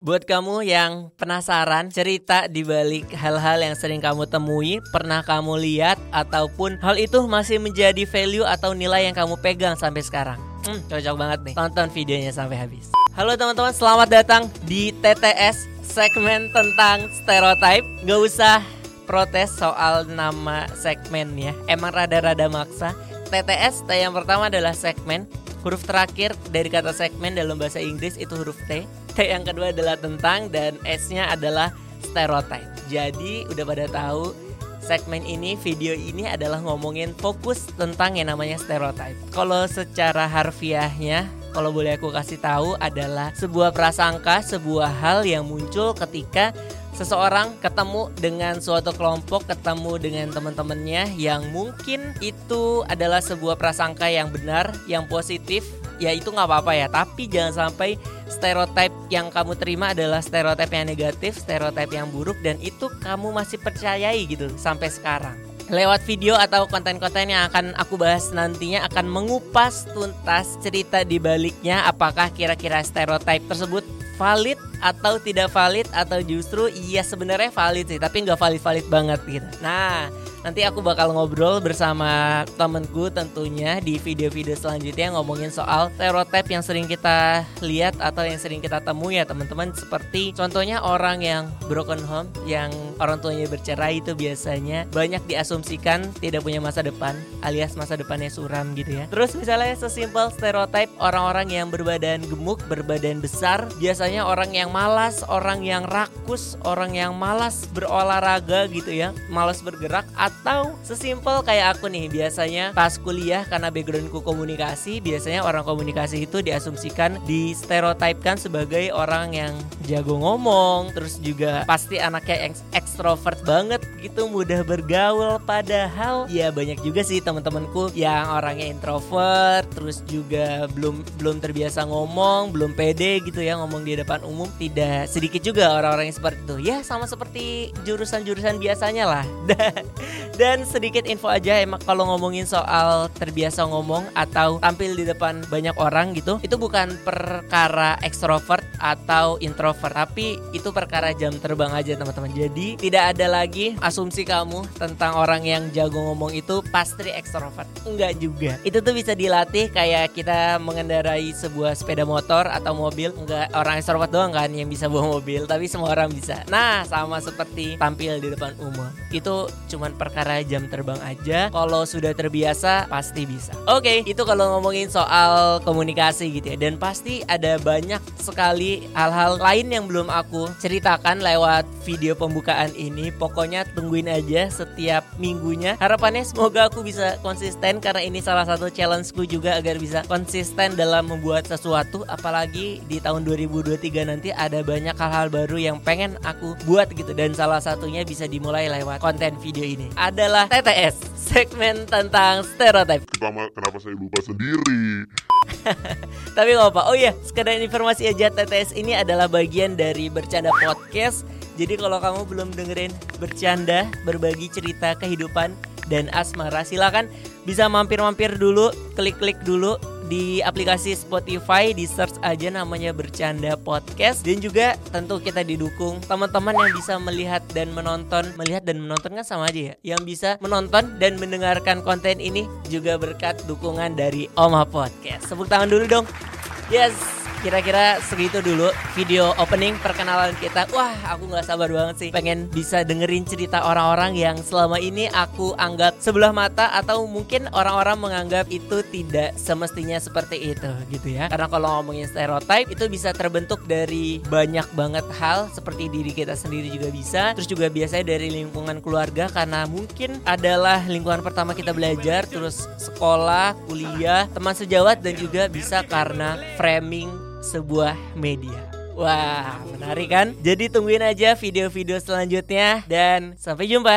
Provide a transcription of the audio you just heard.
Buat kamu yang penasaran cerita di balik hal-hal yang sering kamu temui, pernah kamu lihat ataupun hal itu masih menjadi value atau nilai yang kamu pegang sampai sekarang. Hmm, cocok banget nih. Tonton videonya sampai habis. Halo teman-teman, selamat datang di TTS segmen tentang stereotype. Gak usah protes soal nama segmen ya. Emang rada-rada maksa. TTS T yang pertama adalah segmen Huruf terakhir dari kata segmen dalam bahasa Inggris itu huruf T. Yang kedua adalah tentang dan S-nya adalah stereotype. Jadi udah pada tahu segmen ini, video ini adalah ngomongin fokus tentang yang namanya stereotype. Kalau secara harfiahnya, kalau boleh aku kasih tahu adalah sebuah prasangka, sebuah hal yang muncul ketika seseorang ketemu dengan suatu kelompok, ketemu dengan teman-temannya yang mungkin itu adalah sebuah prasangka yang benar, yang positif, ya itu nggak apa-apa ya. Tapi jangan sampai stereotip yang kamu terima adalah stereotip yang negatif, stereotip yang buruk, dan itu kamu masih percayai gitu sampai sekarang lewat video atau konten-konten yang akan aku bahas nantinya akan mengupas tuntas cerita di baliknya apakah kira-kira stereotip tersebut valid atau tidak valid atau justru iya sebenarnya valid sih tapi nggak valid-valid banget gitu. Nah nanti aku bakal ngobrol bersama temenku tentunya di video-video selanjutnya ngomongin soal stereotip yang sering kita lihat atau yang sering kita temui ya teman-teman. Seperti contohnya orang yang broken home yang orang tuanya bercerai itu biasanya banyak diasumsikan tidak punya masa depan alias masa depannya suram gitu ya. Terus misalnya sesimpel stereotip orang-orang yang berbadan gemuk berbadan besar biasanya orang yang malas orang yang rakus orang yang malas berolahraga gitu ya malas bergerak atau sesimpel kayak aku nih biasanya pas kuliah karena backgroundku komunikasi biasanya orang komunikasi itu diasumsikan di stereotipkan sebagai orang yang jago ngomong terus juga pasti anaknya ekstrovert banget gitu mudah bergaul. Padahal ya banyak juga sih teman-temanku yang orangnya introvert terus juga belum belum terbiasa ngomong belum pede gitu ya ngomong di depan umum. Tidak sedikit juga orang-orang yang seperti itu. Ya sama seperti jurusan-jurusan biasanya lah Dan sedikit info aja emang kalau ngomongin soal terbiasa ngomong atau tampil di depan banyak orang gitu, itu bukan perkara ekstrovert atau introvert, tapi itu perkara jam terbang aja teman-teman. Jadi tidak ada lagi asumsi kamu tentang orang yang jago ngomong itu pasti ekstrovert. Enggak juga. Itu tuh bisa dilatih kayak kita mengendarai sebuah sepeda motor atau mobil. Enggak orang ekstrovert doang kan yang bisa bawa mobil, tapi semua orang bisa. Nah, sama seperti tampil di depan umum. Itu cuman perkara jam terbang aja. Kalau sudah terbiasa pasti bisa. Oke, okay, itu kalau ngomongin soal komunikasi gitu ya. Dan pasti ada banyak sekali hal-hal lain yang belum aku ceritakan lewat video pembukaan ini. Pokoknya tungguin aja setiap minggunya. Harapannya semoga aku bisa konsisten karena ini salah satu challengeku juga agar bisa konsisten dalam membuat sesuatu apalagi di tahun 2023 nanti ada banyak hal-hal baru yang pengen aku buat gitu dan salah satunya bisa dimulai lewat konten video ini. Ada adalah TTS, segmen tentang stereotip. Pertama, kenapa saya lupa sendiri? Tapi gak apa. Oh iya, sekedar informasi aja TTS ini adalah bagian dari bercanda podcast. Jadi kalau kamu belum dengerin bercanda, berbagi cerita kehidupan dan asmara, silakan bisa mampir-mampir dulu, klik-klik dulu di aplikasi Spotify di search aja namanya bercanda podcast. Dan juga tentu kita didukung. Teman-teman yang bisa melihat dan menonton melihat dan menonton kan sama aja ya. Yang bisa menonton dan mendengarkan konten ini juga berkat dukungan dari Oma Podcast. Tepuk tangan dulu dong. Yes kira-kira segitu dulu video opening perkenalan kita. Wah, aku nggak sabar banget sih pengen bisa dengerin cerita orang-orang yang selama ini aku anggap sebelah mata atau mungkin orang-orang menganggap itu tidak semestinya seperti itu gitu ya. Karena kalau ngomongin stereotype itu bisa terbentuk dari banyak banget hal seperti diri kita sendiri juga bisa. Terus juga biasanya dari lingkungan keluarga karena mungkin adalah lingkungan pertama kita belajar, terus sekolah, kuliah, teman sejawat dan juga bisa karena framing sebuah media. Wah, menarik kan? Jadi tungguin aja video-video selanjutnya dan sampai jumpa.